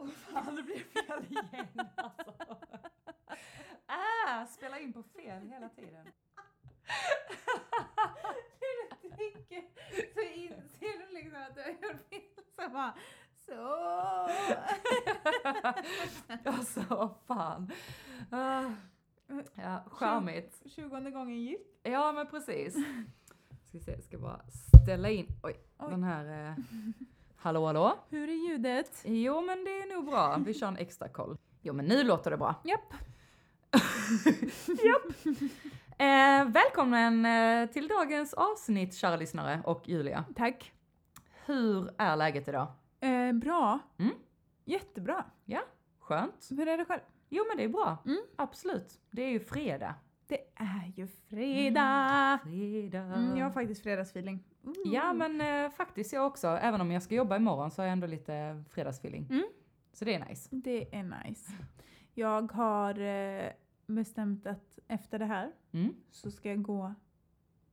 Åh fan, det blev fel igen alltså. Äh, spela in på fel hela tiden. När du tänker så inser du liksom att du har gjort fel. Så bara, så. Alltså, fan. Ah. Ja, charmigt. Tjugonde gången gilt. Ja, men precis. Ska se, ska bara ställa in, oj, Oj. den här, eh, hallå hallå? Hur är ljudet? Jo, men det är nog bra. Vi kör en extra koll. Jo, men nu låter det bra. Japp. Japp. Eh, välkommen eh, till dagens avsnitt, kära lyssnare och Julia. Tack. Hur är läget idag? Eh, bra. Mm. Jättebra. Skönt? Hur är det själv? Jo, men det är bra. Mm. Absolut. Det är ju fredag. Det är ju fredag. Fredag. Mm, jag har faktiskt fredagsfeeling. Ooh. Ja, men eh, faktiskt jag också. Även om jag ska jobba imorgon så har jag ändå lite fredagsfeeling. Mm. Så det är nice. Det är nice. Jag har eh, bestämt att efter det här Mm. så ska jag gå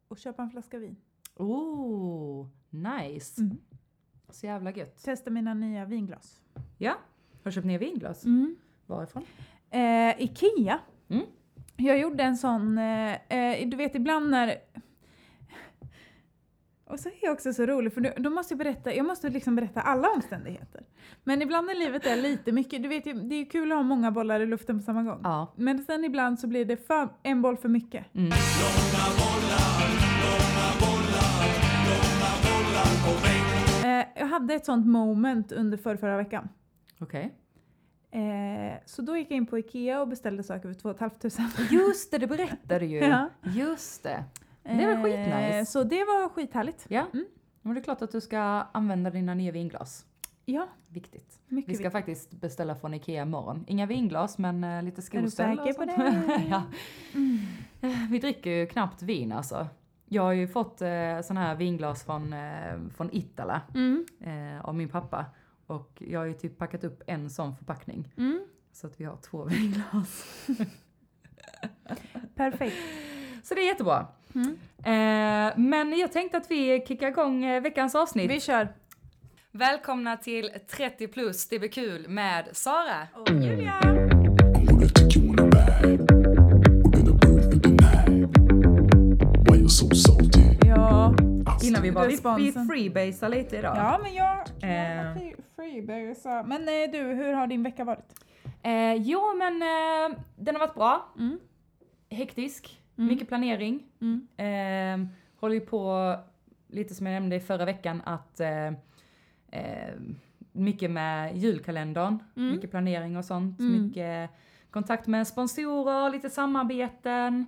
och köpa en flaska vin. Oh, nice. Mm. Så jävla gött. Testa mina nya vinglas. Ja, har du köpt nya vinglas? Varifrån? Eh, Ikea. Mm. Jag gjorde en sån, eh, eh, du vet ibland när... Och så är jag också så rolig för då, måste jag berätta, jag måste liksom berätta alla omständigheter. Men ibland när livet är lite mycket, du vet ju, det är kul att ha många bollar i luften på samma gång. Ja. Men sen ibland så blir det för, en boll för mycket. Mm. Eh, jag hade ett sånt moment under förra, förra veckan. Okej. Eh, så då gick jag in på Ikea och beställde saker för 2 500. Just det, det berättade du ju. Ja. Just det. Det var skitnice. Eh, så det var skithärligt. Ja, Mm. men det är klart att du ska använda dina nya vinglas. Ja, Viktigt. mycket Vi ska viktigt. faktiskt beställa från Ikea imorgon. Inga vinglas, men eh, lite skoställ säker och på sånt. det? ja. Mm. Eh, Vi dricker ju knappt vin alltså. Jag har ju fått eh, såna här vinglas från, eh, från Itala Mm. eh, av min pappa. Och jag har ju typ packat upp en sån förpackning. Mm. Så att vi har två vinglas. Perfekt. Så det är jättebra. Mm. Eh, men jag tänkte att vi kickar igång eh, veckans avsnitt. Vi kör. Välkomna till 30 plus, det blir kul med Sara. Och Julia. Ja. Innan vi bara, vi, vi freebasar lite idag. ja, men jag... Eh. jag free- freebasar. Men eh, du, hur har din vecka varit? Eh, jo men eh, den har varit bra. Mm. Hektisk, Mm. mycket planering. Mm. Eh, håller ju på, lite som jag nämnde i förra veckan, att eh, eh, mycket med julkalendern, Mm. mycket planering och sånt. Mm. Mycket kontakt med sponsorer, lite samarbeten.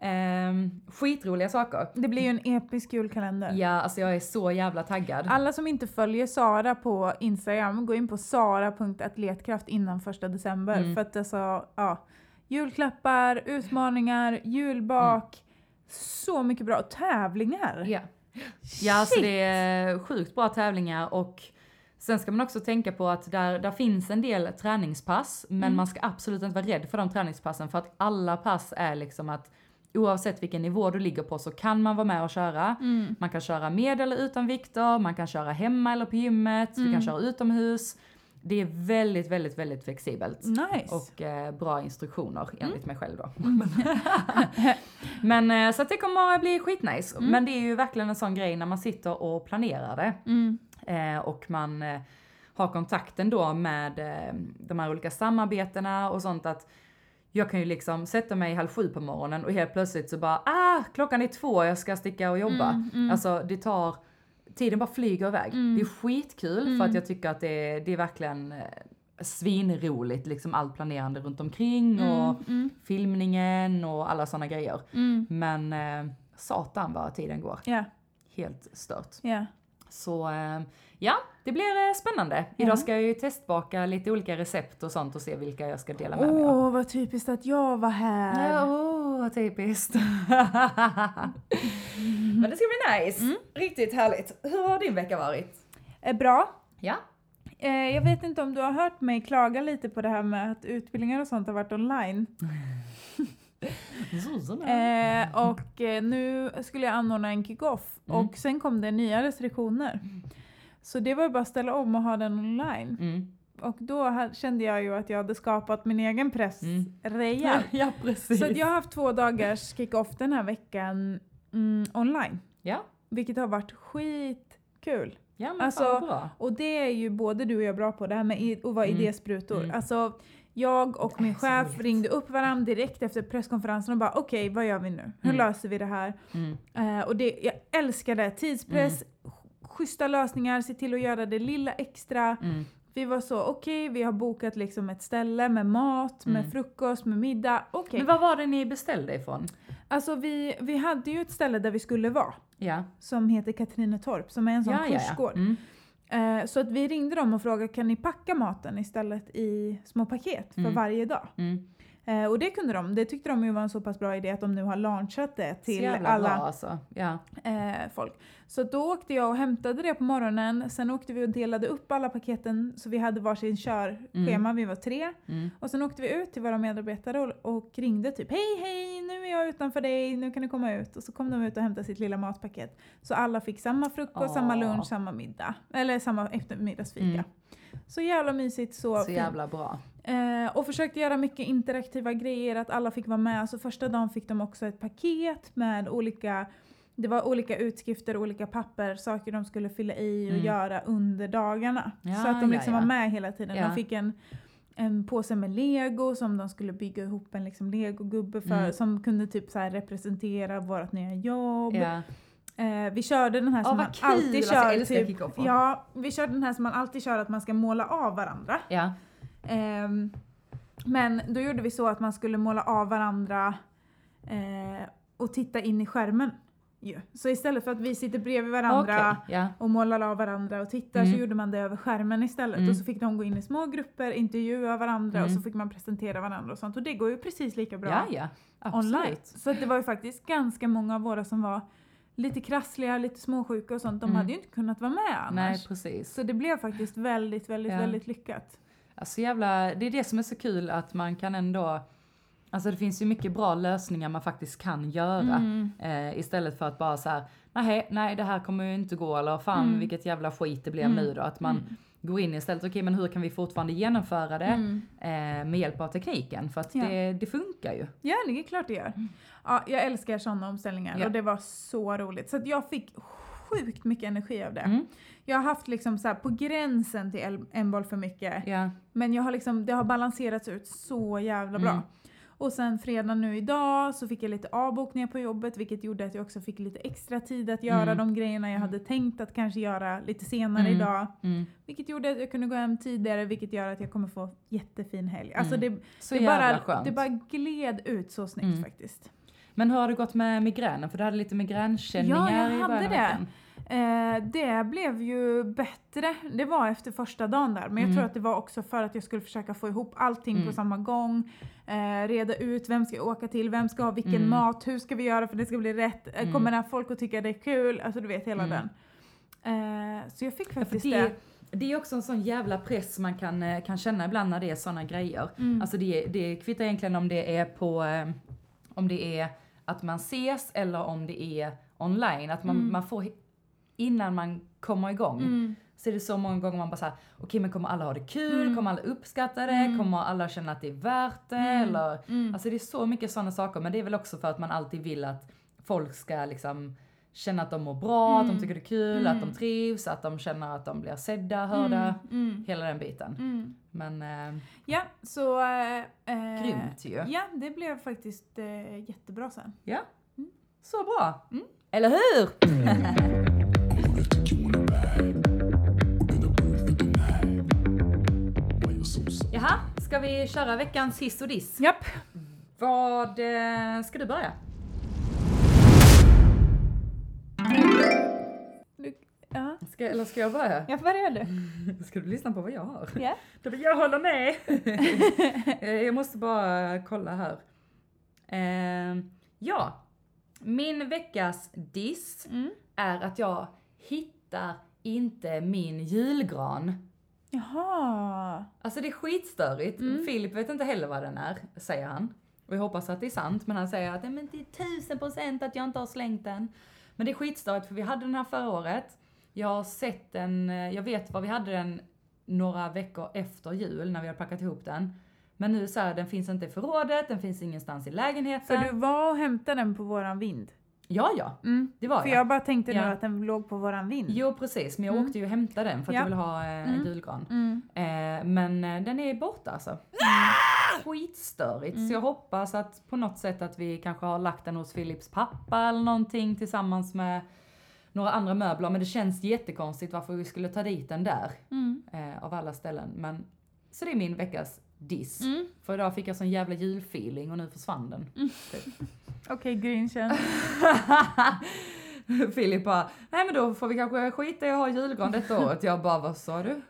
Eh, skitroliga saker. Det blir ju en episk julkalender. Ja, alltså jag är så jävla taggad. Alla som inte följer Sara på Instagram, gå in på sara.atletkraft innan första december. Mm. För att alltså, ja. Julklappar, utmaningar, julbak. Så mycket bra. Tävlingar. Ja. Ja, alltså det är sjukt bra tävlingar och sen ska man också tänka på att där, där finns en del träningspass, men Mm. man ska absolut inte vara rädd för de träningspassen för att alla pass är liksom att oavsett vilken nivå du ligger på så kan man vara med och köra. Mm. Man kan köra med eller utan vikter, man kan köra hemma eller på gymmet, du Mm. kan köra utomhus. Det är väldigt, väldigt, väldigt flexibelt. Nice. Och eh, bra instruktioner enligt Mm. mig själv då. Men eh, så att det kommer att bli skitnice. Mm. Men det är ju verkligen en sån grej när man sitter och planerar det. Mm. Eh, och man eh, har kontakten då med eh, de här olika samarbetena och sånt att jag kan ju liksom sätta mig halv sju på morgonen och helt plötsligt så bara ah klockan är två jag ska sticka och jobba. Mm, mm. Alltså det tar, tiden bara flyger iväg. Mm. Det är skitkul för Mm. att jag tycker att det är, det är verkligen eh, svinroligt liksom allt planerande runt omkring och Mm, mm, filmningen och alla sådana grejer. mm. Men eh, satan vad tiden går. Ja, Helt stört. ja. Så eh, ja, det blir eh, spännande. Idag ska jag ju testbaka lite olika recept och sånt och se vilka jag ska dela med Åh, mig av. vad typiskt att jag var här. Ja, Åh, typiskt. Men det ska bli nice. Mm. Riktigt härligt. Hur har din vecka varit? Eh, Bra. Ja. Eh, jag vet inte om du har hört mig klaga lite på det här med att utbildningar och sånt har varit online. Eh, och nu skulle jag anordna en kick-off Mm. och sen kom det nya restriktioner. Så det var bara att ställa om och ha den online. Mm. Och då kände jag ju att jag hade skapat min egen press Mm. rejält. ja, precis. Så jag har haft två dagars kick-off den här veckan mm, online. Ja, Vilket har varit skitkul. ja men Alltså, fan bra. Och det är ju både du och jag bra på, det här med att vara Mm. idésprutor. Mm. Alltså, jag och min så chef roligt. ringde upp varandra direkt efter presskonferensen och bara okej, vad gör vi nu? Hur Mm. löser vi det här? Mm. Eh, och det, jag älskar det. Tidspress, schyssta lösningar, se till att göra det lilla extra. Mm. Vi var så, okej, vi har bokat liksom ett ställe med mat, med Mm. frukost, med middag. Okej. Men vad var det ni beställde ifrån? Alltså vi, vi hade ju ett ställe där vi skulle vara. Ja, Som heter Katrinetorp, som är en sån ja, ja. ja. kursgård. Mm. Eh, så att vi ringde dem och frågade kan ni packa maten istället i små paket för Mm. varje dag? Mm. Eh, och det kunde de. Det tyckte de ju var en så pass bra idé att de nu har launchat det till alla bra alltså. Ja. eh, folk. Så då åkte jag och hämtade det på morgonen. Sen åkte vi och delade upp alla paketen så vi hade varsin körschema. Vi var tre. Mm. Och sen åkte vi ut till våra medarbetare och, och ringde typ hej hej nu är jag utanför dig, nu kan du komma ut. Och så kom de ut och hämtade sitt lilla matpaket. Så alla fick samma frukost, Åh. samma lunch, samma middag. Eller samma eftermiddagsfika. Mm. Så jävla mysigt, så, Så jävla bra. Eh, och försökte göra mycket interaktiva grejer, att alla fick vara med. Så första dagen fick de också ett paket med olika det var olika utskrifter, olika papper, saker de skulle fylla i och Mm. göra under dagarna. Ja, så att de ja, liksom ja. var med hela tiden. Ja. De fick en, en påse med lego som de skulle bygga ihop en liksom legogubbe för, Mm. som kunde typ så representera vårt nya jobb. Ja. Eh, vi körde den här Ja, som vad man kul! alltid Alltså, kör. typ, ja, vi körde den här som man alltid kör, att man ska måla av varandra. Ehm, men då gjorde vi så att man skulle måla av varandra eh, och titta in i skärmen. ju. Så istället för att vi sitter bredvid varandra Okej, Ja. och målar av varandra och tittar Mm. så gjorde man det över skärmen istället. Mm. Och så fick de gå in i små grupper, intervjua varandra och Mm. så fick man presentera varandra och sånt. Och det går ju precis lika bra Ja, ja. online. Så det var ju faktiskt ganska många av våra som var lite krassliga, lite småsjuka och sånt. De Mm. hade ju inte kunnat vara med annars. Nej, precis. Så det blev faktiskt väldigt, väldigt, Ja. väldigt lyckat. Alltså jävla, det är det som är så kul att man kan ändå, alltså det finns ju mycket bra lösningar man faktiskt kan göra. Mm. Eh, istället för att bara så här, nej, nej det här kommer ju inte gå eller fan Mm. vilket jävla skit det blev Mm. nu då. Att man går in istället, okej men hur kan vi fortfarande genomföra det Mm. eh, med hjälp av tekniken? För att Ja. det, det funkar ju. Ja, det är klart det gör. Ja, jag älskar sådana omställningar Ja. och det var så roligt. Så jag fick sjukt mycket energi av det. Mm. Jag har haft liksom så på gränsen till en boll för mycket. Ja. Men jag har liksom, det har balanserats ut så jävla bra. Mm. Och sen fredag nu idag så fick jag lite avbokningar på jobbet vilket gjorde att jag också fick lite extra tid att göra Mm. de grejerna jag hade tänkt att kanske göra lite senare Mm. idag. Mm. Vilket gjorde att jag kunde gå hem tidigare vilket gör att jag kommer få jättefin helg. Alltså Mm. det, Så det, bara, skönt. det bara gled ut så snyggt Mm. faktiskt. Men hur har det gått med migränen? För du hade lite migränkänningar Ja, jag i hade början av det. Eh, det blev ju bättre. Det var efter första dagen där. Men jag Mm. tror att det var också för att jag skulle försöka få ihop allting Mm. på samma gång. Eh, reda ut vem ska jag åka till, vem ska ha vilken Mm. mat, hur ska vi göra för att det ska bli rätt. Eh, Mm. Kommer när folk att tycka det är kul? Alltså du vet hela Mm. den. Eh, så jag fick Ja, faktiskt det, det. det är också en sån jävla press man kan, eh, kan känna ibland när det är såna grejer. Mm. Alltså det, det kvittar egentligen om det är på, eh, om det är att man ses eller om det är online. Att man, man får, innan man kommer igång, Mm. så är det så många gånger man bara såhär, okej men kommer alla ha det kul? Mm. Kommer alla uppskatta det? Mm. Kommer alla känna att det är värt det? Mm. Eller, Mm. alltså det är så mycket sådana saker, men det är väl också för att man alltid vill att folk ska liksom känna att de mår bra, att Mm. de tycker det är kul, Mm. att de trivs, att de känner att de blir sedda, hörda. Mm. Mm. Hela den biten. Mm. Men eh, Ja, så... Eh, eh, grymt ju. Ja, det blev faktiskt eh, jättebra sen. Ja. Mm. Så bra. Mm. Eller hur? Jaha, ska vi köra veckans hiss och diss? Japp. Vad eh, ska du börja? Ja. Ska, eller ska jag börja? Ja, gör du? Ska du lyssna på vad jag har? Ja. Jag hålla med. Eh, jag måste bara kolla här. Eh, ja, min veckas diss Mm. är att jag hittar inte min julgran. Jaha. Alltså det är skitstörigt. Mm. Filip vet inte heller vad den är, säger han. Och jag hoppas att det är sant, men han säger att "Nej, men det är tusen procent att jag inte har slängt den. Men det är skitstörigt för vi hade den här förra året. Jag har sett den, eh, jag vet var vi hade den några veckor efter jul när vi har packat ihop den. Men nu så här, den finns inte i förrådet, den finns ingenstans i För lägenheten. du var och hämtade den på våran vind. Ja, ja, Mm. det var För jag. jag bara tänkte nu Ja. att den låg på våran vind. Jo, precis, men jag Mm. åkte ju och hämtade den för att Ja. jag vill ha eh, Mm. julgran. Mm. Eh, men eh, den är borta alltså. Skitstörigt. Mm. Så jag hoppas att på något sätt att vi kanske har lagt den hos Philips pappa eller någonting tillsammans med några andra möbler. Men det känns jättekonstigt varför vi skulle ta dit den där. Mm. Eh, av alla ställen. Men, så det är min veckas diss. Mm. För idag fick jag sån jävla julfeeling och nu försvann den. Typ. Okej, grinchen. Filip bara, nej men då får vi kanske skita i att ha julgran detta året. Jag bara, vad sa du?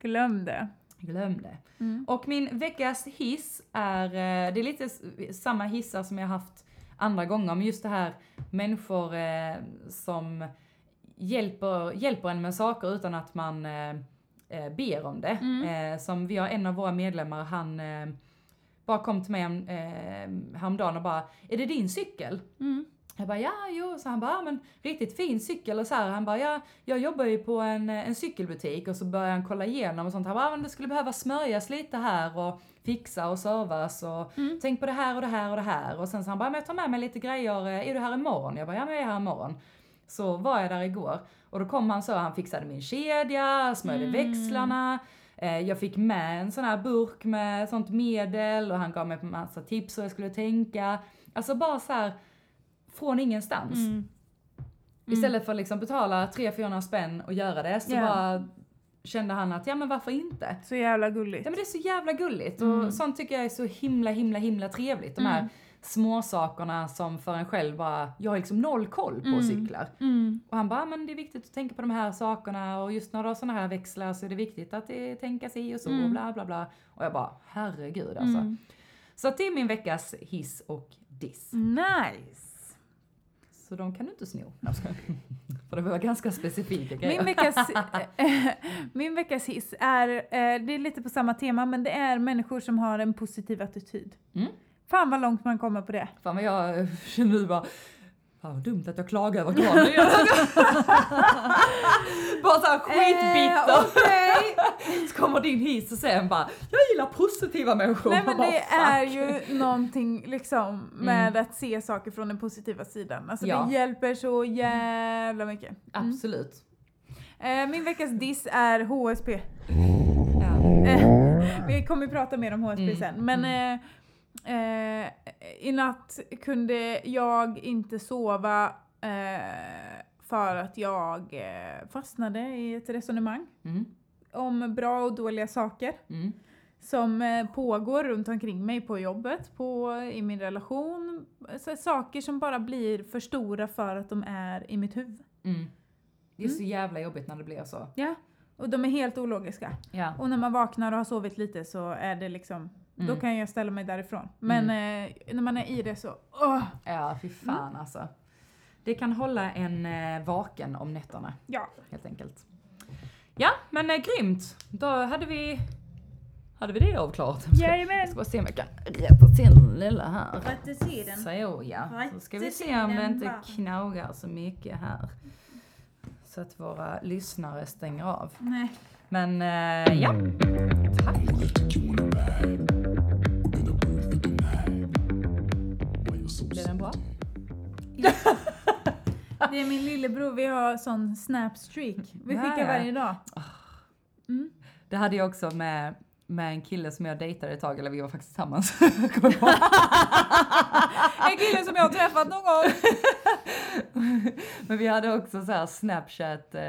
Glöm det. Glöm det. Mm. Och min veckas hiss är, eh, det är lite samma hissar som jag haft andra gånger, men just det här människor eh, som hjälper, hjälper en med saker utan att man eh, eh, ber om det. Mm. Eh, som vi har en av våra medlemmar, han eh, bara kom till mig eh, häromdagen och bara, är det din cykel? Mm. Jag bara, ja, jo. Så han bara, ja, men riktigt fin cykel och så här. Han bara, ja, jag jobbar ju på en, en cykelbutik och så började han kolla igenom och sånt. Han bara, ja, men det skulle behöva smörjas lite här och fixa och servas och Mm. tänk på det här och det här och det här. Och sen så han bara, men jag tar med mig lite grejer, eh, är du här imorgon? Jag bara, ja men jag är här imorgon. Så var jag där igår och då kom han så, han fixade min kedja, smörjde Mm. växlarna. Eh, jag fick med en sån här burk med sånt medel och han gav mig massa tips hur jag skulle tänka. Alltså bara så här från ingenstans. Mm. Istället för att liksom betala 300-400 spänn och göra det så Ja. bara kände han att ja men varför inte? Så jävla gulligt. Ja men det är så jävla gulligt Mm. och sånt tycker jag är så himla himla himla trevligt. De här Mm. små sakerna som för en själv bara, jag har liksom noll koll på Mm. cyklar. Mm. Och han bara, "Ja, men det är viktigt att tänka på de här sakerna och just när du har såna här växlar så är det viktigt att det tänkas i och så Mm. och bla bla bla. Och jag bara, herregud alltså. Mm. Så det är min veckas hiss och diss. Nice. Så de kan du inte sno. För det var ganska specifika grejer. Min veckas, min veckas hiss är, eh, det är lite på samma tema, men det är människor som har en positiv attityd. Mm. Fan vad långt man kommer på det. Fan vad jag eh, känner nu bara, fan vad dumt att jag klagar över granen bara såhär skitbitter. Eh, okej. Så kommer din hiss och sen bara, jag gillar positiva människor. Nej men bara, det "Fuck." Mm. är ju någonting liksom med att se saker från den positiva sidan. Alltså Ja. det hjälper så jävla mycket. Mm. Absolut. Eh, min veckas diss är HSP. Ja. Eh, vi kommer prata mer om HSP Mm, sen. Men eh, i natt kunde jag inte sova eh, för att jag eh, fastnade i ett resonemang Mm. om bra och dåliga saker Mm. som eh, pågår runt omkring mig på jobbet, på, i min relation. Så saker som bara blir för stora för att de är i mitt huvud. Mm. Det är så jävla jobbigt när det blir så. Ja. Och de är helt ologiska. Ja. Och när man vaknar och har sovit lite så är det liksom, då Mm. kan jag ställa mig därifrån. Men eh, när man är i det så, åh! Ja, fy fan alltså. Det kan hålla en eh, vaken om nätterna, Ja. helt enkelt. Ja, men eh, grymt. Då hade vi, hade vi det avklarat. Ska- Jag Jajamän! ska bara se om jag kan rätta till den lilla här. Rätta till den. Så ja, så ska vi se om det inte knagar så mycket här. Så att våra lyssnare stänger av. Nej. Men eh, ja, tack. Det är min lillebror, vi har sån snapstreak. Vi skickar varje dag. Mm. Det hade jag också med, med en kille som jag dejtade ett tag, eller vi var faktiskt tillsammans. En kille som jag har träffat någon gång. Men vi hade också så här Snapchat eh,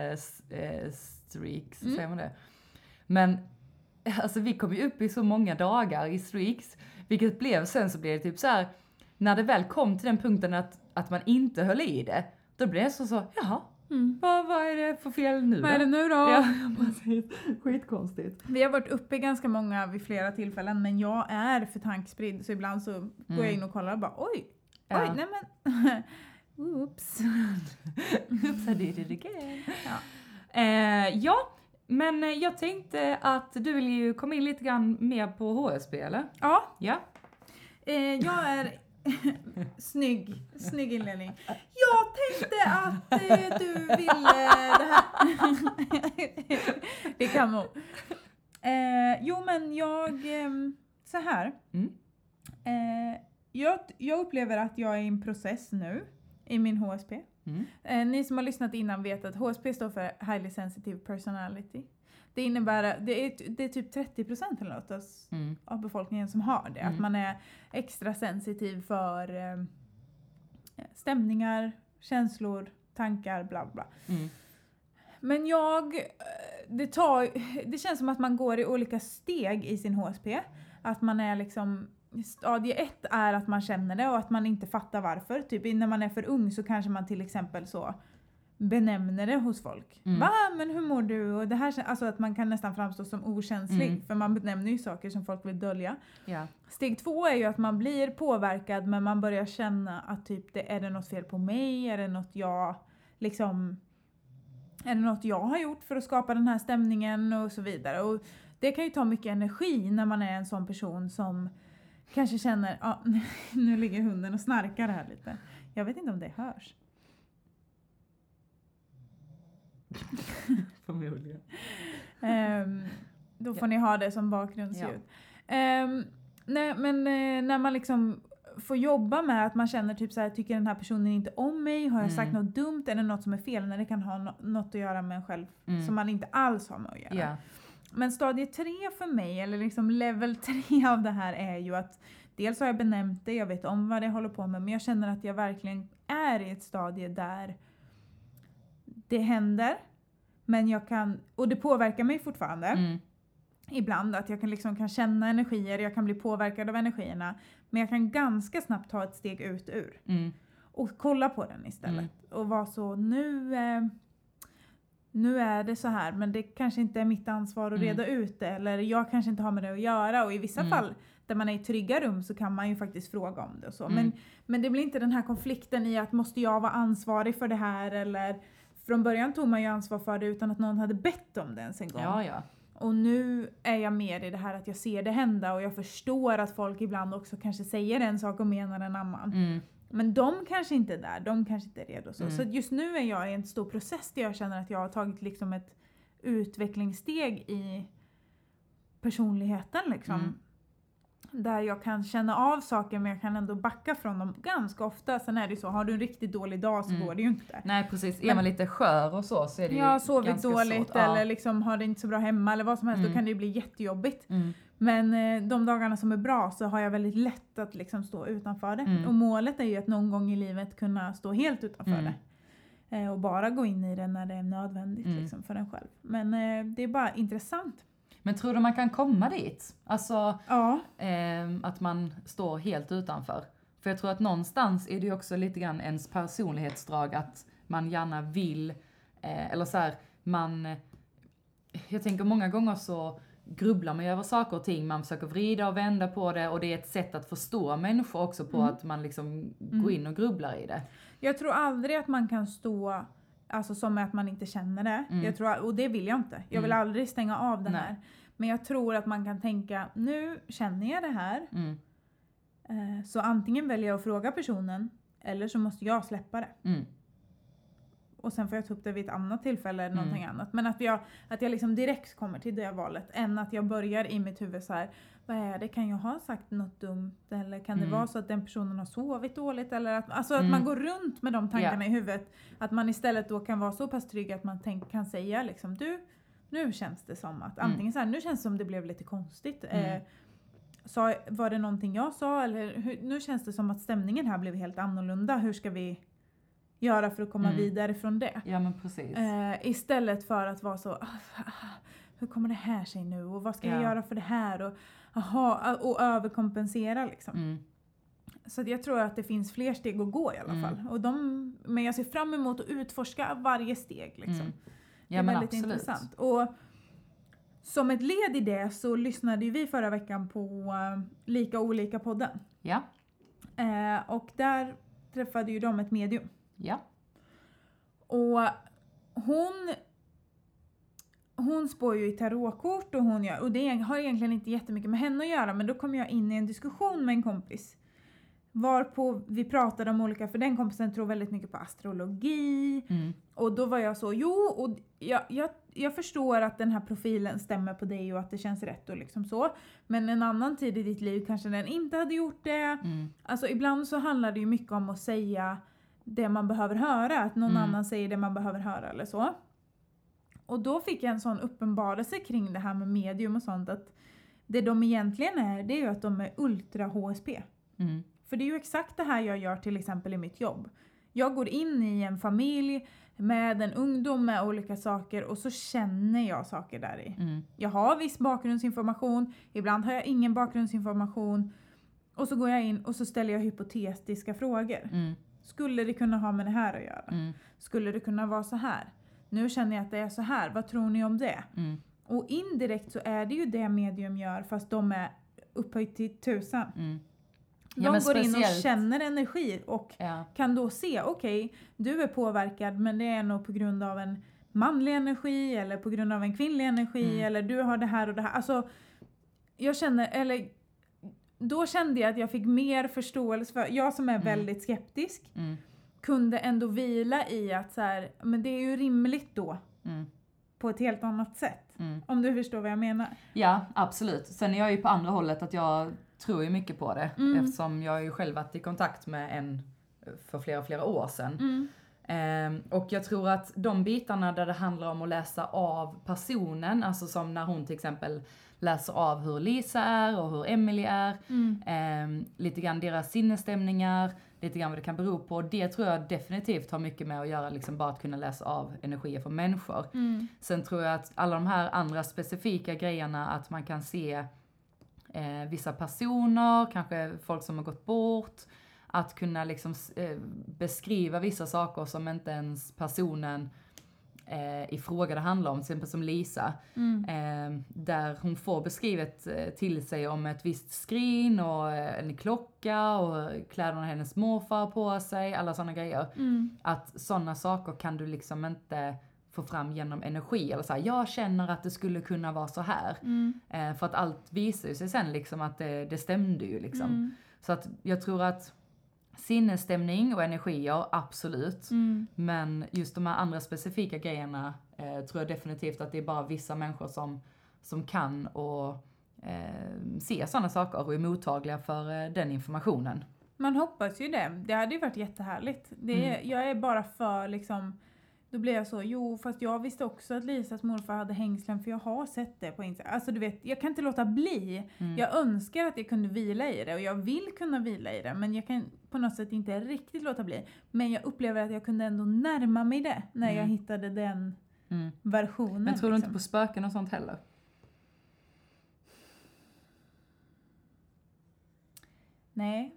eh, streaks, Mm. säger man det? Men alltså vi kom ju upp i så många dagar i streaks, vilket blev sen så blev det typ så här när det väl kom till den punkten att, att man inte höll i det, då blev det så så, jaha, Mm. vad, vad är det för fel nu Vad är det nu då? Ja, precis. Skitkonstigt. Vi har varit uppe ganska många vid flera tillfällen men jag är för tankspridd så ibland så går jag in och kollar och bara oj, Ja. oj, nej men. Oops. Oops, I did it again. Ja. Eh, ja, men jag tänkte att du vill ju komma in lite grann mer på HSB eller? Ja, Ja. eh, jag är snygg, snygg inledning. Jag tänkte att eh, du ville det här. det kan hon. Eh, jo men jag, ehm, så här. Mm. Eh, jag, jag upplever att jag är i en process nu i min HSP. Mm. Eh, ni som har lyssnat innan vet att HSP står för Highly Sensitive Personality. Det innebär, det är, det är typ 30% eller något av, Mm. av befolkningen som har det. Att Mm. man är extra sensitiv för eh, stämningar, känslor, tankar, bla bla. Mm. Men jag, eh, det, tar, det känns som att man går i olika steg i sin HSP. Att man är liksom, stadie ett är att man känner det och att man inte fattar varför. Typ när man är för ung så kanske man till exempel så benämner det hos folk. Mm. Va? Men hur mår du? Och det här, alltså att man kan nästan framstå som okänslig Mm. för man benämner ju saker som folk vill dölja. Ja. Steg två är ju att man blir påverkad men man börjar känna att typ det, är det något fel på mig? Är det något jag liksom är det något jag har gjort för att skapa den här stämningen och så vidare. Och det kan ju ta mycket energi när man är en sån person som kanske känner, ja nu ligger hunden och snarkar här lite. Jag vet inte om det hörs. Förmodligen. Ehm, då får ni ha det som bakgrundsljud. Ehm, nej, men eh, när man liksom får jobba med att man känner typ så här, tycker den här personen inte om mig? Har jag sagt Mm. något dumt? Är det något som är fel? När det kan ha no- något att göra med en själv Mm. som man inte alls har med att göra. Ja. Men stadie tre för mig, eller liksom level tre av det här är ju att dels har jag benämnt det, jag vet om vad det håller på med, men jag känner att jag verkligen är i ett stadie där det händer, men jag kan, och det påverkar mig fortfarande Mm. ibland, att jag kan, liksom, kan känna energier, jag kan bli påverkad av energierna, men jag kan ganska snabbt ta ett steg ut ur Mm. och kolla på den istället. Och vara så, nu, eh, nu är det så här men det kanske inte är mitt ansvar att Mm. reda ut det eller jag kanske inte har med det att göra och i vissa Mm. fall där man är i trygga rum så kan man ju faktiskt fråga om det och så. Mm. Men, men det blir inte den här konflikten i att måste jag vara ansvarig för det här eller från början tog man ju ansvar för det utan att någon hade bett om det ens en gång. Ja, ja. Och nu är jag mer i det här att jag ser det hända och jag förstår att folk ibland också kanske säger en sak och menar en annan. Mm. Men de kanske inte är där, de kanske inte är redo. Så, Mm. så just nu är jag i en stor process där jag känner att jag har tagit liksom ett utvecklingssteg i personligheten. Liksom. Mm. Där jag kan känna av saker men jag kan ändå backa från dem ganska ofta. Sen är det ju så, har du en riktigt dålig dag så Mm. går det ju inte. Nej precis, är man lite skör och så så är det ju har sovit ganska dåligt svårt. Ja. eller liksom har det inte så bra hemma eller vad som helst, Mm. då kan det ju bli jättejobbigt. Mm. Men eh, de dagarna som är bra så har jag väldigt lätt att liksom stå utanför det. Mm. Och målet är ju att någon gång i livet kunna stå helt utanför Mm. det. Eh, och bara gå in i det när det är nödvändigt Mm. liksom, för en själv. Men eh, det är bara intressant. Men tror du man kan komma dit? Alltså Ja. ehm, att man står helt utanför. För jag tror att någonstans är det ju också lite grann ens personlighetsdrag att man gärna vill, eh, eller så här, man, eh, jag tänker många gånger så grubblar man ju över saker och ting, man försöker vrida och vända på det och det är ett sätt att förstå människor också på Mm. att man liksom Mm. går in och grubblar i det. Jag tror aldrig att man kan stå Alltså som att man inte känner det. Mm. Jag tror, och det vill jag inte. Jag vill Mm. aldrig stänga av det Nej. här. Men jag tror att man kan tänka, nu känner jag det här. Mm. Eh, så antingen väljer jag att fråga personen eller så måste jag släppa det. Mm. Och sen får jag ta upp det vid ett annat tillfälle eller Mm. någonting annat. Men att jag, att jag liksom direkt kommer till det valet än att jag börjar i mitt huvud så här. Vad är det? Kan jag ha sagt något dumt? Eller kan det Mm. vara så att den personen har sovit dåligt? Eller att, alltså att Mm. man går runt med de tankarna i huvudet. Att man istället då kan vara så pass trygg att man tänk, kan säga liksom du, nu känns det som att Mm. antingen så här, nu känns det som det blev lite konstigt. Mm. Eh, sa, var det någonting jag sa? Eller hur, nu känns det som att stämningen här blev helt annorlunda. Hur ska vi göra för att komma Mm. vidare från det? Ja men precis. Eh, istället för att vara så, "Ah, hur kommer det här sig nu och vad ska jag Ja. göra för det här? Och, aha, och överkompensera liksom. Mm. Så jag tror att det finns fler steg att gå i alla Mm. fall. Och de, men jag ser fram emot att utforska varje steg. Liksom. Mm. det Ja är men väldigt absolut. intressant. Och som ett led i det så lyssnade ju vi förra veckan på eh, Lika olika podden. Ja, Eh, och där träffade ju de ett medium. Ja. Och hon hon spår ju i tarotkort och hon gör, och det har egentligen inte jättemycket med henne att göra men då kom jag in i en diskussion med en kompis. Varpå vi pratade om olika, för den kompisen tror väldigt mycket på astrologi. Mm. Och då var jag så, jo, och jag, jag, jag förstår att den här profilen stämmer på dig och att det känns rätt och liksom så. Men en annan tid i ditt liv kanske den inte hade gjort det. Mm. Alltså ibland så handlar det ju mycket om att säga det man behöver höra, att någon Mm. annan säger det man behöver höra eller så. Och då fick jag en sån uppenbarelse kring det här med medium och sånt att det de egentligen är, det är ju att de är ultra HSP. Mm. För det är ju exakt det här jag gör till exempel i mitt jobb. Jag går in i en familj med en ungdom med olika saker och så känner jag saker där i. Mm. Jag har viss bakgrundsinformation, ibland har jag ingen bakgrundsinformation. Och så går jag in och så ställer jag hypotetiska frågor. Mm. Skulle det kunna ha med det här att göra? Mm. Skulle det kunna vara så här? Nu känner jag att det är så här, vad tror ni om det? Mm. Och indirekt så är det ju det medium gör fast de är upphöjt till tusan. Mm. De Ja, går in och speciellt- känner energi och Ja. kan då se, okej, du är påverkad men det är nog på grund av en manlig energi eller på grund av en kvinnlig energi Mm. eller du har det här och det här. Alltså, jag känner, eller då kände jag att jag fick mer förståelse för, jag som är Mm. väldigt skeptisk Mm. kunde ändå vila i att så här, men det är ju rimligt då Mm. på ett helt annat sätt. Mm. Om du förstår vad jag menar. Ja, absolut. Sen är jag ju på andra hållet att jag tror ju mycket på det. Mm. Eftersom jag ju själv varit i kontakt med en för flera, flera år sedan. Ehm, och jag tror att de bitarna där det handlar om att läsa av personen, alltså som när hon till exempel läser av hur Lisa är och hur Emily är, Mm. ehm, lite grann deras sinnesstämningar, lite grann vad det kan bero på. Det tror jag definitivt har mycket med att göra, liksom bara att kunna läsa av energier från människor. Mm. Sen tror jag att alla de här andra specifika grejerna, att man kan se eh, vissa personer, kanske folk som har gått bort, att kunna liksom eh, beskriva vissa saker som inte ens personen eh, i fråga det handlar om, till exempel som Lisa, Mm. eh, där hon får beskrivet eh, till sig om ett visst skrin och eh, en klocka och kläderna hennes morfar på sig, alla sådana grejer. Mm. Att sådana saker kan du liksom inte få fram genom energi. Eller så här, jag känner att det skulle kunna vara så här. Mm. Eh, för att allt visar ju sig sen liksom att det, det stämde ju liksom. Mm. Så att jag tror att sinnesstämning och energier, absolut. Mm. Men just de här andra specifika grejerna eh, tror jag definitivt att det är bara vissa människor som, som kan och eh, se sådana saker och är mottagliga för eh, den informationen. Man hoppas ju det. Det hade ju varit jättehärligt. Det är, Jag är bara för liksom, då blir jag så, jo fast jag visste också att Lisas morfar hade hängslen för jag har sett det på Instagram. Alltså du vet, jag kan inte låta bli. Mm. Jag önskar att jag kunde vila i det och jag vill kunna vila i det men jag kan på något sätt inte riktigt låta bli. Men jag upplever att jag kunde ändå närma mig det när jag Mm. hittade den Mm. versionen. Men tror du inte liksom. på spöken och sånt heller? Nej.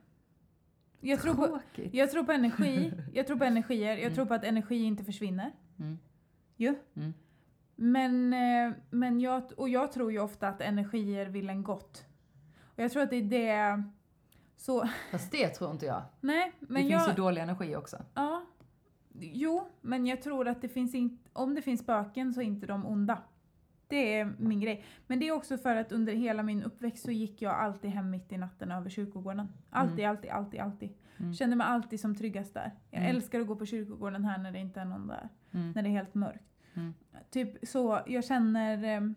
Jag tror, på, jag tror på energi, jag tror på energier, jag Mm. tror på att energi inte försvinner. Mm. Ju. Mm. Men, eh, men jag, och jag tror ju ofta att energier vill en gott. Och jag tror att det är det... Så, Fast det tror inte jag. nej, Det men finns jag... ju dålig energi också. Ja. Jo, men jag tror att det finns inte... Om det finns spöken så är inte de onda. Det är min grej. Men det är också för att under hela min uppväxt så gick jag alltid hem mitt i natten över kyrkogården. Alltid, alltid, alltid, alltid. Mm. Kände mig alltid som tryggast där. Jag Mm. älskar att gå på kyrkogården här när det inte är någon där. Mm. När det är helt mörkt. Mm. Typ så, jag känner... ehm,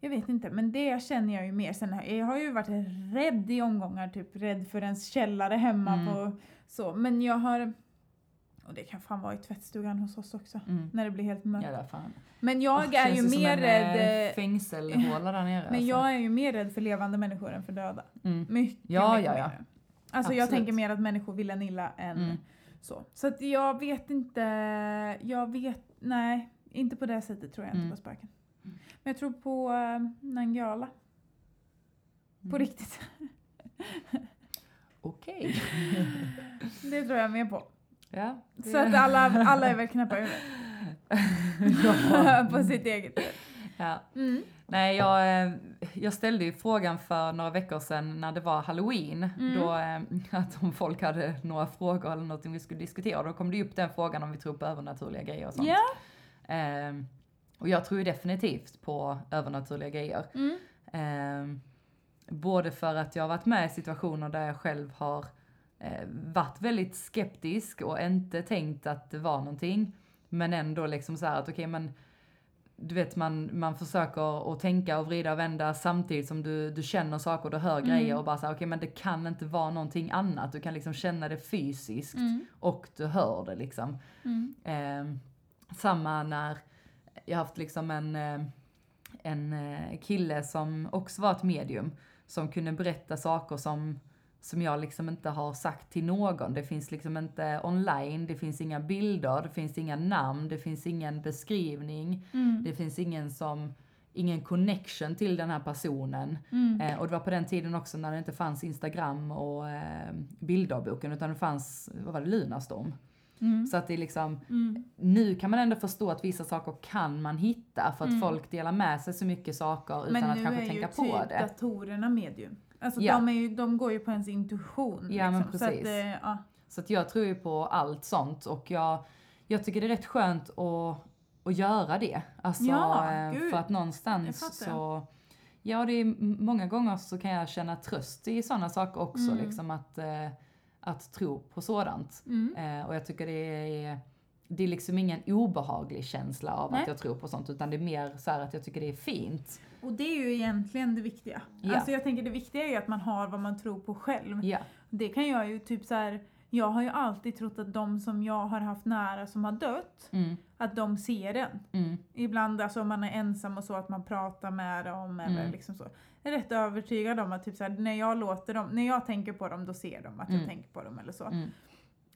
Jag vet inte, men det känner jag ju mer. Sen, jag har ju varit rädd i omgångar, typ rädd för ens källare hemma Mm. på så. Men jag har... Och det kan fan vara i tvättstugan hos oss också. Mm. När det blir helt mörkt. Ja, fan. Men jag Åh, är ju mer en, rädd... eh, eh, Fängselhåla där nere. Men alltså. jag är ju mer rädd för levande människor än för döda. Mm. Mycket, Ja, mycket ja, ja. mer. Alltså jag Absolut. tänker mer att människor vill en illa än Mm. så. Så att jag vet inte, jag vet, nej, inte på det sättet tror jag inte Mm. på spöken. Men jag tror på uh, Nangijala. På Mm. riktigt. Okej. Det tror jag mer på. Ja. det- Så att alla, alla är väl knäppa huvudet. ja. på sitt eget sätt. ja. Mm. Nej, jag, eh, jag ställde ju frågan för några veckor sedan när det var halloween. Mm. Då, eh, att om folk hade några frågor eller någonting vi skulle diskutera. Då kom det ju upp den frågan om vi tror på övernaturliga grejer och sånt. Ja. Ehm, och jag tror ju definitivt på övernaturliga grejer. Mm. Ehm, både för att jag har varit med i situationer där jag själv har eh, varit väldigt skeptisk och inte tänkt att det var någonting. Men ändå liksom så här att okej men du vet man, man försöker att tänka och vrida och vända samtidigt som du, du känner saker och du hör grejer och bara såhär okej men det kan inte vara någonting annat. Du kan liksom känna det fysiskt och du hör det liksom. Eh, samma när jag haft liksom en, eh, en eh, kille som också var ett medium som kunde berätta saker som, som jag liksom inte har sagt till någon. Det finns liksom inte online, det finns inga bilder, det finns inga namn, det finns ingen beskrivning, det finns ingen som ingen connection till den här personen. Eh, och det var på den tiden också när det inte fanns Instagram och eh, bilddagboken utan det fanns, vad var det, Lunarstorm. Så att det är liksom, nu kan man ändå förstå att vissa saker kan man hitta för att folk delar med sig så mycket saker utan Men att nu kanske är tänka ju på typ det. datorerna medium. Alltså Ja. de, är ju, de går ju på ens intuition. Ja, men liksom. Så att, precis. eh, ja. Så att jag tror ju på allt sånt och jag, jag tycker det är rätt skönt att, att göra det. Alltså, Ja, eh, gud. för att någonstans så, ja det är många gånger så kan jag känna tröst i sådana saker också, Mm. liksom att, eh, att tro på sådant. Mm. Och jag tycker det är, det är liksom ingen obehaglig känsla av Nej. att jag tror på sånt, utan det är mer så här att jag tycker det är fint. Och det är ju egentligen det viktiga. Ja. Alltså jag tänker det viktiga är ju att man har vad man tror på själv. Ja, Det kan jag ju typ så här. jag har ju alltid trott att de som jag har haft nära som har dött, mm, att de ser den. mm, Ibland alltså om man är ensam och så att man pratar med dem eller Mm. liksom så. Jag är rätt övertygad om att typ så här, när jag låter dem, när jag tänker på dem då ser de att jag Mm. tänker på dem eller så.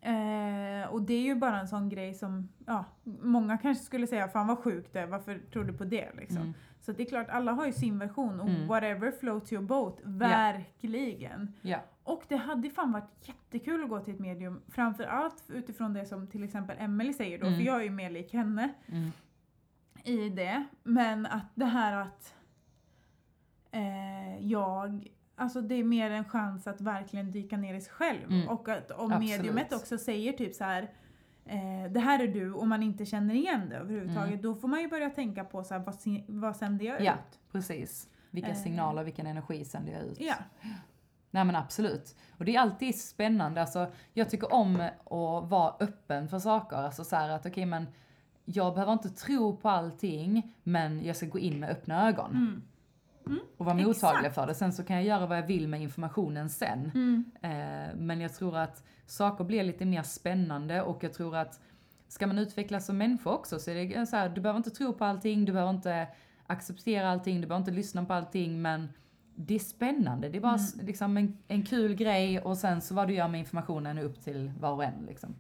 Eh, och det är ju bara en sån grej som, ja, många kanske skulle säga fan vad sjukt det varför tror du på det liksom? Mm. Så det är klart, alla har ju sin version och Mm. whatever floats your boat, verkligen. ja, Och det hade fan varit jättekul att gå till ett medium, framförallt utifrån det som till exempel Emily säger då, Mm. för jag är ju mer lik henne mm, i det. Men att det här att eh, jag, alltså det är mer en chans att verkligen dyka ner i sig själv. Mm. Och att om Absolut. mediumet också säger typ så här eh, det här är du och man inte känner igen det överhuvudtaget, då får man ju börja tänka på så här, vad, vad sänder jag Mm. Ja. ut? precis. Vilka Eh. signaler, vilken energi sänder jag ut? Ja. Nej men absolut. Och det är alltid spännande, alltså jag tycker om att vara öppen för saker. Alltså så att okej men jag behöver inte tro på allting, men jag ska gå in med öppna ögon. Mm. Och vara exakt. mottaglig för det. Sen så kan jag göra vad jag vill med informationen sen. Mm. Eh, men jag tror att saker blir lite mer spännande och jag tror att ska man utvecklas som människa också så är det så här, du behöver inte tro på allting, du behöver inte acceptera allting, du behöver inte lyssna på allting men det är spännande, det är bara s- liksom en, en kul grej och sen så vad du gör med informationen är upp till var och en liksom.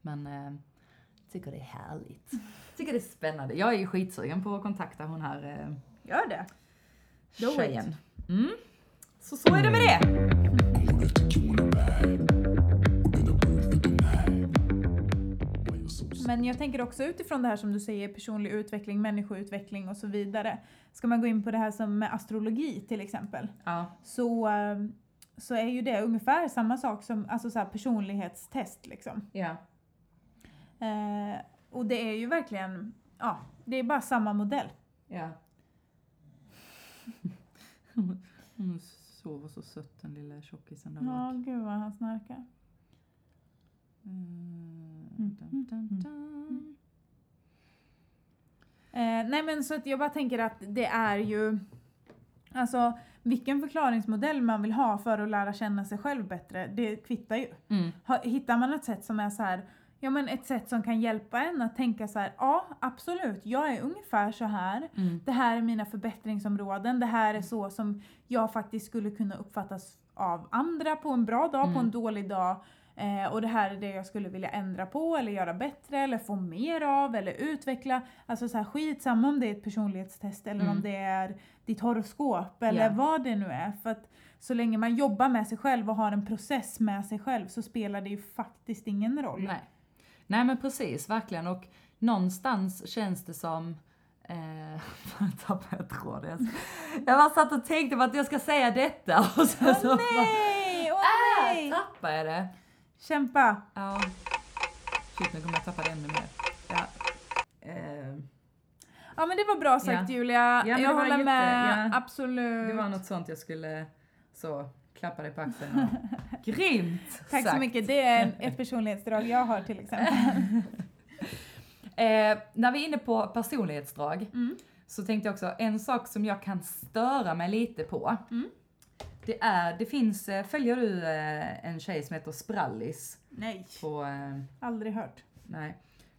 Men eh, tycker det är härligt. Tycker det är spännande. Jag är ju skitsugen på att kontakta hon här eh, Gör det. It. tjejen. Mm. Så så är det med det. So sad. Men jag tänker också utifrån det här som du säger, personlig utveckling, människoutveckling och så vidare. Ska man gå in på det här som med astrologi till exempel, Ja. så, eh, så är ju det ungefär samma sak som alltså så personlighetstest liksom. Ja. Eh, och det är ju verkligen, ja, det är bara samma modell. Ja. Hon sover så sött den lilla tjockisen där Ja, bak. gud vad han snarkar. Mm, Mm, dun, dun, dun. Eh, nej men så att jag bara tänker att det är ju, alltså vilken förklaringsmodell man vill ha för att lära känna sig själv bättre, det kvittar ju. Mm. Hittar man ett sätt som är så här, ja men ett sätt som kan hjälpa en att tänka så här, ja absolut, jag är ungefär så här. Mm. Det här är mina förbättringsområden, det här är så som jag faktiskt skulle kunna uppfattas av andra på en bra dag, på Mm. en dålig dag. Eh, och det här är det jag skulle vilja ändra på eller göra bättre eller få mer av eller utveckla. Alltså så här, skitsamma om det är ett personlighetstest eller Mm. om det är ditt horoskop eller Ja. vad det nu är. För att så länge man jobbar med sig själv och har en process med sig själv så spelar det ju faktiskt ingen roll. Nej. Nej men precis, verkligen. Och någonstans känns det som Eh, jag tråden. Jag bara satt och tänkte på att jag ska säga detta och sen Åh så bara, nej! Åh äh, nej! tappade jag det. Kämpa! Ja. Shit, nu kommer jag tappa det ännu mer. Ja. Eh, Ja men det var bra sagt Ja. Julia. det jag håller med. ja. Absolut. Det var något sånt jag skulle så klappa dig på axeln och Grymt Tack så sagt. mycket. Det är ett personlighetsdrag jag har till exempel. Eh, när vi är inne på personlighetsdrag Mm. så tänkte jag också, en sak som jag kan störa mig lite på. Mm. Det är, det finns, eh, följer du eh, en tjej som heter Sprallis Nej, på, eh, aldrig hört. nej.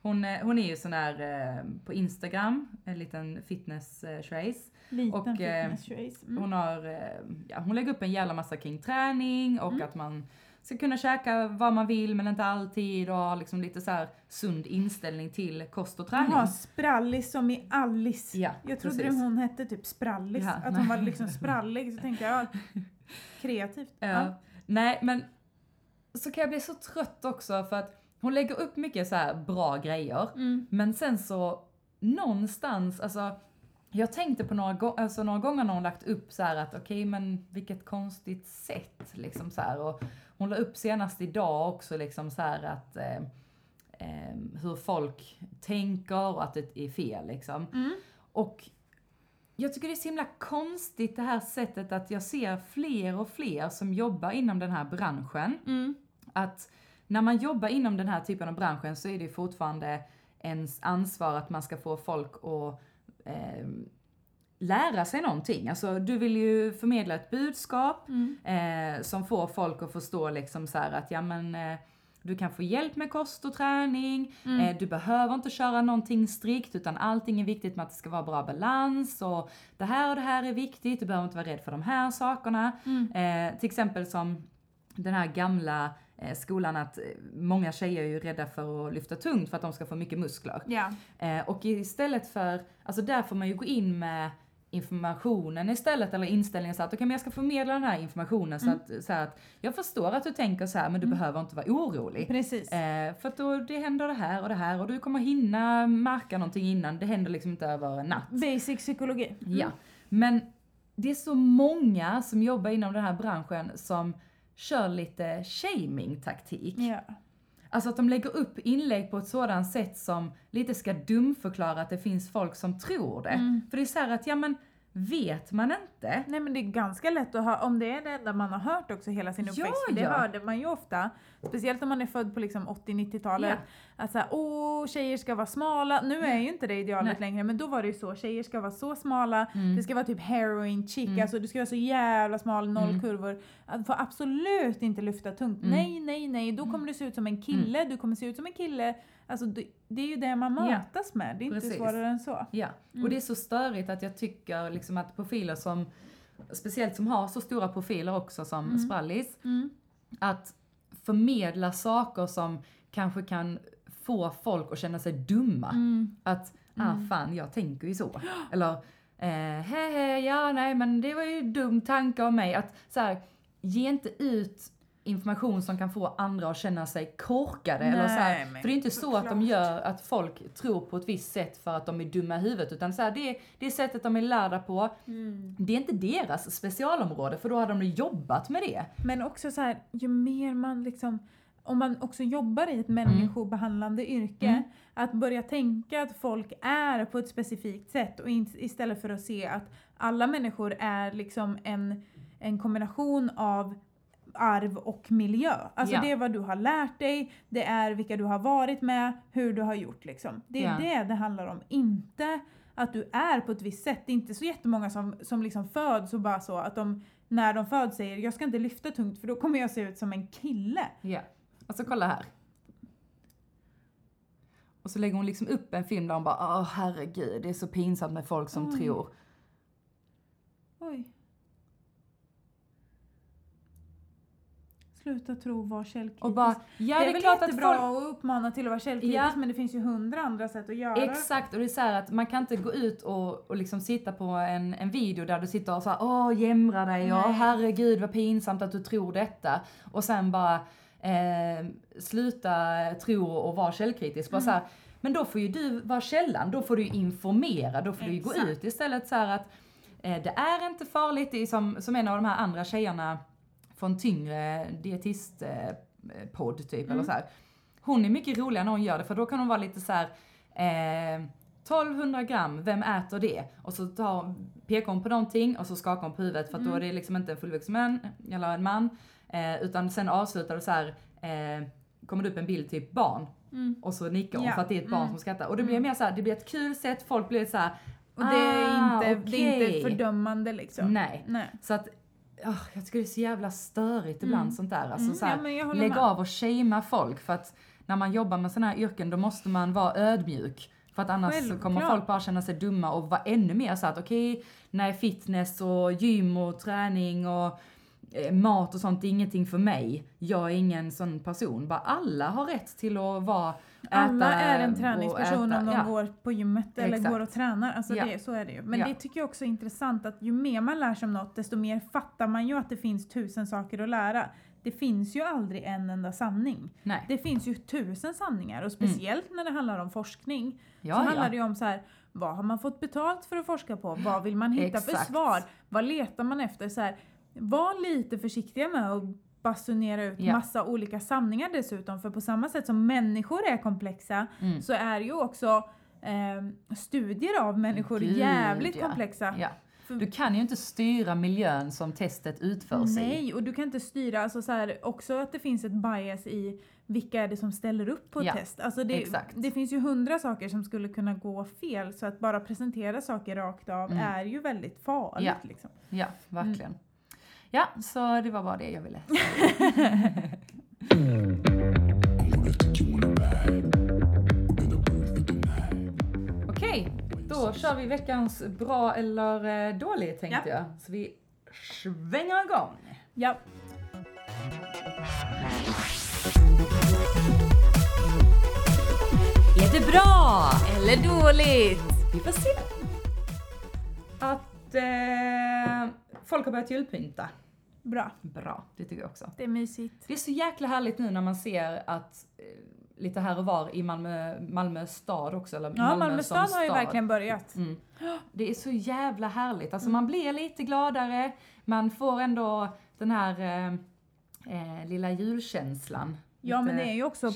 Hon, hon är ju sån här eh, på Instagram, en liten fitness eh. Liten Och, eh, fitness. Mm. Hon har, ja hon lägger upp en jävla massa kring träning och Mm. att man ska kunna käka vad man vill men inte alltid och ha liksom lite så här sund inställning till kost och träning. Jaha, sprallis som i Alice. Ja, jag trodde precis. hon hette typ sprallis. Ja, att hon var liksom sprallig. Så tänkte jag, ja, kreativt. Ja. Nej men så kan jag bli så trött också för att hon lägger upp mycket så här bra grejer Mm. men sen så någonstans, alltså jag tänkte på några, alltså, några gånger när hon lagt upp så här att okej men vilket konstigt sätt liksom så här och hon la upp senast idag också liksom så att eh, eh, hur folk tänker och att det är fel liksom. Mm. Och jag tycker det är så himla konstigt det här sättet att jag ser fler och fler som jobbar inom den här branschen. Mm. Att när man jobbar inom den här typen av branschen så är det fortfarande ens ansvar att man ska få folk att eh, lära sig någonting. Alltså du vill ju förmedla ett budskap Mm. eh, som får folk att förstå liksom så att ja men eh, du kan få hjälp med kost och träning, Mm. eh, du behöver inte köra någonting strikt utan allting är viktigt med att det ska vara bra balans och det här och det här är viktigt, du behöver inte vara rädd för de här sakerna. Mm. Eh, till exempel som den här gamla skolan att eh, många tjejer är ju rädda för att lyfta tungt för att de ska få mycket muskler. Eh, och istället för, alltså där får man ju gå in med informationen istället eller inställningen så att okej men jag ska förmedla den här informationen så, Mm. att, så att jag förstår att du tänker så här men du behöver inte vara orolig. Precis. Eh, för att då det händer det här och det här och du kommer hinna märka någonting innan, det händer liksom inte över en natt. Basic psykologi. Mm. Ja, men det är så många som jobbar inom den här branschen som kör lite shaming-taktik. Ja. Alltså att de lägger upp inlägg på ett sådant sätt som lite ska dumförklara att det finns folk som tror det. Mm. För det är så här att, ja men vet man inte? Nej men det är ganska lätt att ha, om det är det enda man har hört också hela sin Ja, uppväxt, för det ja. hörde man ju ofta, speciellt om man är född på liksom 80-90-talet, att såhär åh tjejer ska vara smala, nu är ju inte det idealet Nej. längre men då var det ju så, tjejer ska vara så smala, Mm. det ska vara typ heroin chic, Mm. alltså du ska vara så jävla smal, noll Mm. kurvor, att får absolut inte lyfta tungt, Mm. nej nej nej, då kommer du se ut som en kille, du kommer se ut som en kille, alltså det, det är ju det man Ja. matas med, det är inte Precis. svårare än så. Ja, Mm. och det är så störigt att jag tycker liksom att profiler som, speciellt som har så stora profiler också som Mm. Sprallis, Mm. att förmedla saker som kanske kan få folk att känna sig dumma. Mm. Att, ah Mm. fan jag tänker ju så. Eller, eh, he, he, ja nej men det var ju dum tanke av mig. Att så här, ge inte ut information som kan få andra att känna sig korkade. eller så här, Nej, för det är inte så att de gör att folk tror på ett visst sätt för att de är dumma i huvudet. Utan så här, det, är, det sättet de är lärda på. Mm. Det är inte deras specialområde för då hade de jobbat med det. Men också så här, ju mer man liksom, om man också jobbar i ett människobehandlande yrke, Mm. att börja tänka att folk är på ett specifikt sätt och in, istället för att se att alla människor är liksom en, en kombination av arv och miljö. Alltså Ja. det är vad du har lärt dig, det är vilka du har varit med, hur du har gjort liksom. Det är Ja. det det handlar om, inte att du är på ett visst sätt. Det är inte så jättemånga som, som liksom föds och bara så att de när de föds säger jag ska inte lyfta tungt för då kommer jag se ut som en kille. Ja. Alltså kolla här. Och så lägger hon liksom upp en film där hon bara, åh herregud, det är så pinsamt med folk som Oj. tror. Oj. Sluta tro, var källkritisk. Och bara, ja det det är är väl klart att jättebra folk... att uppmana till att vara källkritisk Ja. men det finns ju hundra andra sätt att göra Exakt, och det är så här att man kan inte gå ut och, och liksom sitta på en, en video där du sitter och så här, åh jämra dig, åh herregud vad pinsamt att du tror detta. Och sen bara eh, sluta tro och vara källkritisk. Bara Mm. så här, men då får ju du vara källan, då får du informera, då får du ju gå Exakt. ut istället så att eh, det är inte farligt, det är som, som en av de här andra tjejerna från tyngre dietistpodd podd typ, eller Mm. så här. Hon är mycket roligare när hon gör det för då kan hon vara lite så här. Eh, 1200 gram, vem äter det? Och så tar, pekar hon på någonting och så skakar hon på huvudet för att då är det liksom inte en fullvuxen man, eller en man. Eh, utan sen avslutar det så här, eh, kommer det upp en bild typ barn. Och så nickar hon Ja. för att det är ett barn som skrattar. Och det blir mer så här, det blir ett kul sätt, folk blir så här. Och det är, ah, inte, det är inte fördömande liksom. Nej. Nej. Så att, åh, jag tycker det är så jävla störigt ibland sånt där. Alltså, Mm, så här ja, lägg med. av och shamea folk för att när man jobbar med sådana här yrken då måste man vara ödmjuk. För att annars så kommer Självklart. folk bara känna sig dumma och vara ännu mer så att okej, nej fitness och gym och träning och eh, mat och sånt är ingenting för mig. Jag är ingen sån person. Bara alla har rätt till att vara, Alla är en träningsperson om de ja. går på gymmet eller Exakt. går och tränar. Alltså Ja. det, så är det ju. Men Ja. det tycker jag också är intressant att ju mer man lär sig om något desto mer fattar man ju att det finns tusen saker att lära. Det finns ju aldrig en enda sanning. Nej. Det finns ju tusen sanningar och speciellt när det handlar om forskning. Mm. Ja, så handlar det ju om så här, vad har man fått betalt för att forska på? Vad vill man hitta för Exakt. svar? Vad letar man efter? Så här, var lite försiktiga med att basunera ut Ja. massa olika sanningar dessutom. För på samma sätt som människor är komplexa Mm. så är ju också eh, studier av människor Gud, jävligt ja. komplexa. Ja. Du kan ju inte styra miljön som testet utförs i. Nej, och du kan inte styra, alltså så här, också att det finns ett bias i vilka är det som ställer upp på ett Ja, test. Alltså det, exakt. det finns ju hundra saker som skulle kunna gå fel, så att bara presentera saker rakt av Mm. är ju väldigt farligt. Ja. Liksom. Ja, verkligen. Mm. Ja, så det var bara det jag ville. Okej, då kör vi veckans bra eller eh, dålig tänkte Ja. jag. Så vi svänger igång. Ja. Är det bra? Eller dåligt! Vi får se. Att eh, folk har börjat julpynta. Bra, Bra, det tycker jag också. det är mysigt. Det är så jäkla härligt nu när man ser att eh, lite här och var i Malmö, Malmö stad också. Eller Ja, Malmö som stad har ju verkligen börjat. Mm. Det är så jävla härligt. Alltså man blir lite gladare, man får ändå den här eh, eh, lilla julkänslan. Ja, men Lite det är ju också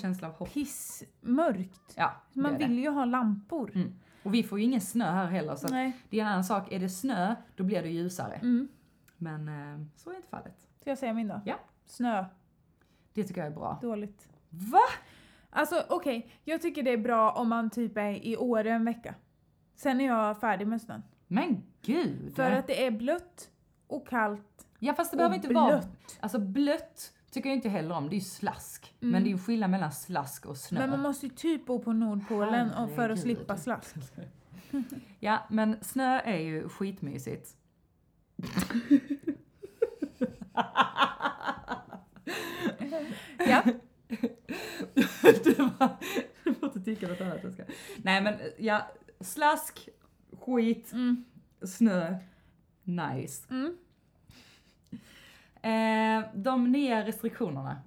pissmörkt. Ja, Man är det. vill ju ha lampor. Mm. Och vi får ju ingen snö här heller så att det är en annan sak. Är det snö, då blir det ljusare. Men eh, så är inte fallet. Ska jag säga min då? Ja. Snö. Det tycker jag är bra. Dåligt. Va? Alltså okej, jag tycker det är bra om man typ är i Åre en vecka. Sen är jag färdig med snön. Men gud! För att det är blött och kallt ja fast det behöver inte vara... blött. Alltså blött tycker jag inte heller om, det är ju slask. Mm. Men det är ju skillnad mellan slask och snö. Men man måste ju typ bo på Nordpolen och för att Herregud. slippa slask. Ja, men snö är ju skitmysigt. Ja. du bara, du inte tycka något annat. jag ska- Nej men ja, slask, skit, Mm. snö, nice. Mm. Eh, de nya restriktionerna,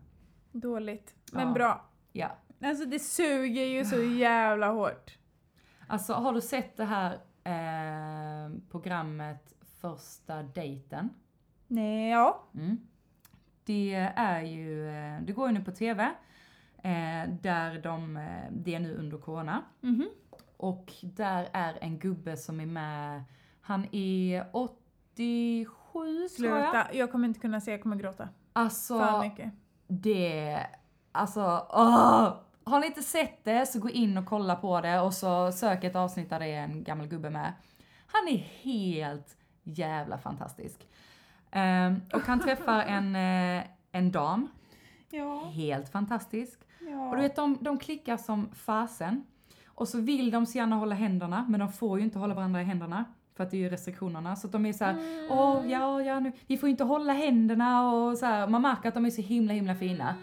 Dåligt. Men Ja. bra. ja. Alltså det suger ju så jävla hårt. Alltså har du sett det här eh, programmet Första dejten? Nej, ja. Mm. Det är ju, eh, det går ju nu på TV, eh, där de, eh, det är nu under corona. Mhm. Och där är en gubbe som är med, han är 87 tror jag. Sluta. Jag kommer inte kunna se, jag kommer gråta. För Alltså, mycket. det, alltså, åh! Har ni inte sett det så gå in och kolla på det och så sök ett avsnitt där det är en gammal gubbe med. Han är helt jävla fantastisk. Ehm, och han träffar en, eh, en dam, Ja. helt fantastisk. ja. Och du vet, de, de klickar som fasen. Och så vill de så gärna hålla händerna, men de får ju inte hålla varandra i händerna. För att det är ju restriktionerna. Så de är så här, Mm. åh ja, ja nu, vi får inte hålla händerna och så här. Man märker att de är så himla, himla fina.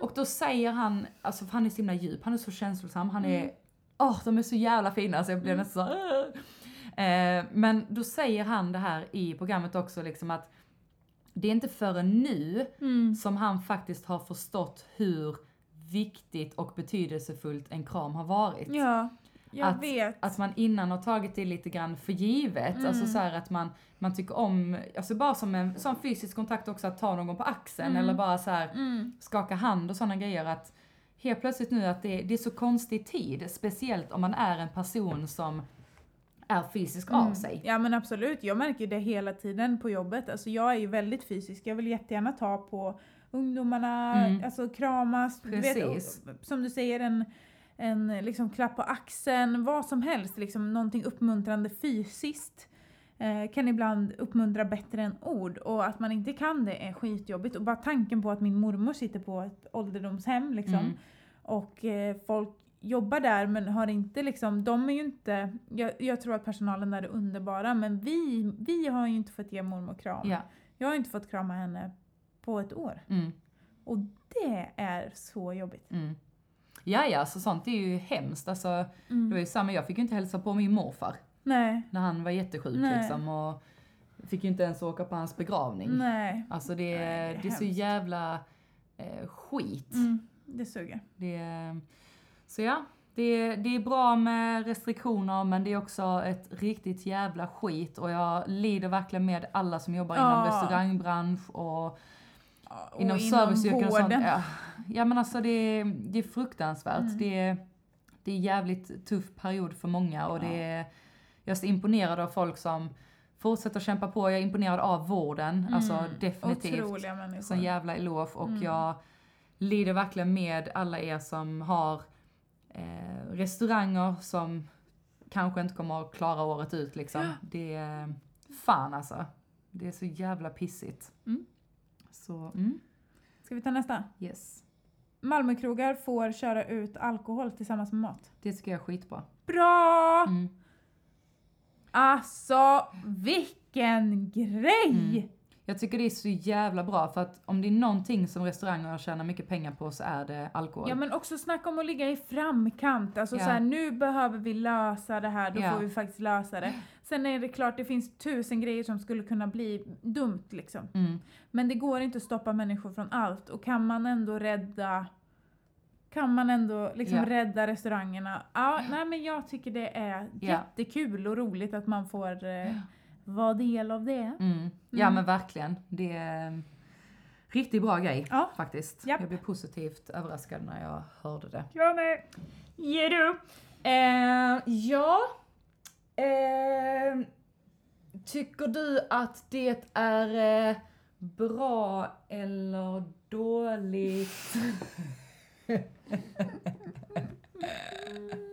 Och då säger han, alltså för han är så himla djup, han är så känslosam, han är, åh de är så jävla fina så jag blir nästan så här, "Åh." Eh, Men då säger han det här i programmet också liksom att det är inte förrän nu Mm. som han faktiskt har förstått hur viktigt och betydelsefullt en kram har varit. Ja, jag Att- vet. Att man innan har tagit det lite grann för givet. Mm. Alltså så att man, man tycker om, alltså bara som en sån fysisk kontakt också att ta någon på axeln Mm. eller bara så här Mm. skaka hand och sådana grejer att helt plötsligt nu att det, det är så konstig tid, speciellt om man är en person som är fysisk av sig. Mm. Ja men absolut, jag märker det hela tiden på jobbet. Alltså jag är ju väldigt fysisk, jag vill jättegärna ta på ungdomarna, Mm. alltså kramas, du vet, Precis. som du säger en, en liksom klapp på axeln, vad som helst, liksom någonting uppmuntrande fysiskt. Eh, kan ibland uppmuntra bättre än ord och att man inte kan det är skitjobbigt och bara tanken på att min mormor sitter på ett ålderdomshem liksom Mm. och eh, folk jobbar där men har inte liksom, de är ju inte, jag, jag tror att personalen där är underbara men vi, vi har ju inte fått ge mormor kram. Ja. Jag har inte fått krama henne på ett år. Mm. Och det är så jobbigt. Mm. Ja, ja, så sånt är ju hemskt. Alltså, det var ju samma, jag fick ju inte hälsa på min morfar Nej, när han var jättesjuk Nej. liksom. Och fick ju inte ens åka på hans begravning. nej. Alltså det, Nej, det är det är så jävla eh, skit. Mm, det suger. Det, så ja, det, det är bra med restriktioner men det är också ett riktigt jävla skit och jag lider verkligen med alla som jobbar inom Ja. restaurangbransch och och inom serviceyrken och sånt. Ja, ja men alltså det, är- det är fruktansvärt. Mm. Det, är, det är jävligt tuff period för många och Ja. det är, jag är så imponerad av folk som fortsätter kämpa på. Jag är imponerad av vården, alltså Mm, definitivt. Otroliga människor. Sån jävla eloge och Mm. jag lider verkligen med alla er som har eh, restauranger som kanske inte kommer att klara året ut liksom. Det är fan alltså. Det är så jävla pissigt. Mm. Så, mm, Ska vi ta nästa? yes. Malmökrogar får köra ut alkohol tillsammans med mat. Det tycker jag är skitbra. Bra! Mm. Alltså, vilken grej! Mm. Jag tycker det är så jävla bra för att om det är någonting som restauranger tjänar mycket pengar på så är det alkohol. Ja men också snacka om att ligga i framkant. Alltså Ja. så här, nu behöver vi lösa det här, då Ja. får vi faktiskt lösa det. Sen är det klart, det finns tusen grejer som skulle kunna bli dumt liksom. Mm. Men det går inte att stoppa människor från allt. Och kan man ändå rädda kan man ändå liksom Ja. rädda restaurangerna? Ja, nej men jag tycker det är Ja. jättekul och roligt att man får eh, vara del av det. Mm. Ja Mm. men verkligen. Det är en riktigt bra grej Ja. faktiskt. Japp. Jag blev positivt överraskad när jag hörde det. Jag med. Ge du. Eh, ja. Eh, tycker du att det är eh, bra eller dåligt?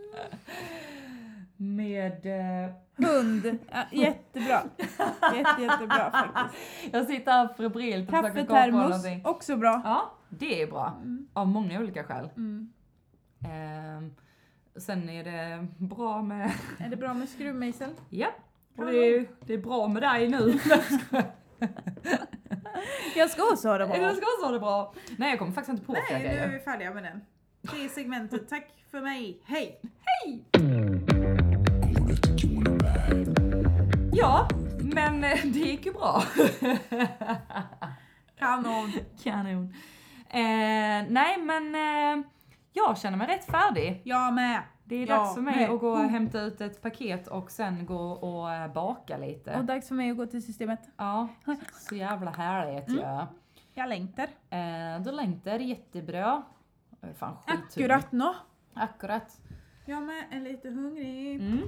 Med... Eh, Hund. Ja, jättebra. Jätte, jättebra faktiskt. jag sitter här febrilt och försöker komma på någonting. också bra. Ja, det är bra. Mm. Av många olika skäl. Mm. Eh, sen är det bra med... Är det bra med skruvmejsel? Ja, och det är, det är bra med dig nu. Jag ska också ha det bra. Jag ska också ha det bra. Nej, jag kommer faktiskt inte på fler Nej, nu är vi färdiga med den. Tre segmentet. Tack för mig. Hej! I Ja, men eh, det gick ju bra. Kanon. Kanon. Eh, nej, men eh, jag känner mig rätt färdig. Jag med. Det är Ja, dags för mig men- att gå och oh. hämta ut ett paket och sen gå och eh, baka lite. Och dags för mig att gå till systemet. Ja, så jävla härligt Mm. ja. Jag längtar. Eh, du längtar jättebra. Fan. Akkurat nå. Akkurat. Jag med är lite hungrig. Mm.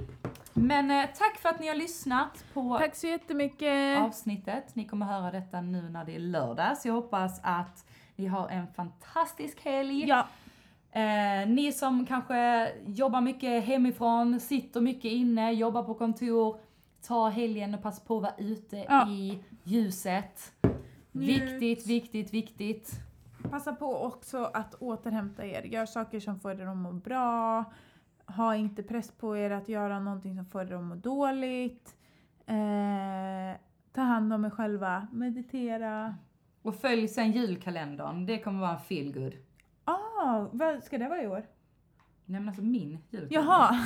Men eh, tack för att ni har lyssnat på Tack så jättemycket. avsnittet. Ni kommer höra detta nu när det är lördag, så jag hoppas att ni har en fantastisk helg. Ja. Eh, ni som kanske jobbar mycket hemifrån, sitter mycket inne, jobbar på kontor, ta helgen och passa på att vara ute Ja. i ljuset. Njut. Viktigt, viktigt, viktigt. Passa på också att återhämta er. Gör saker som får er att må bra. Ha inte press på er att göra någonting som får er att må dåligt. Eh, ta hand om er själva. Meditera. Och följ sen julkalendern, det kommer vara en feel good. Ah, vad ska det vara i år? Nej men alltså min julkalender. Jaha!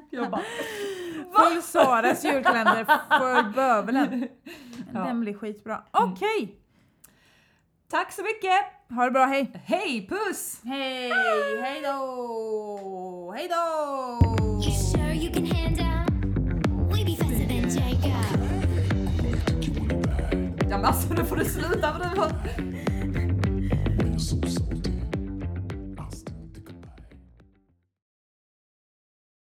Jag bara, Följ Saras julkalender, följ bövelen. Ja. Den blir skitbra. Okej! tack så mycket! Ha det bra, hej! Hej, puss! Hej! Hej då! Hej då! You sure you can handle? We be faster than Jacob. Ja men alltså nu får du sluta för du har...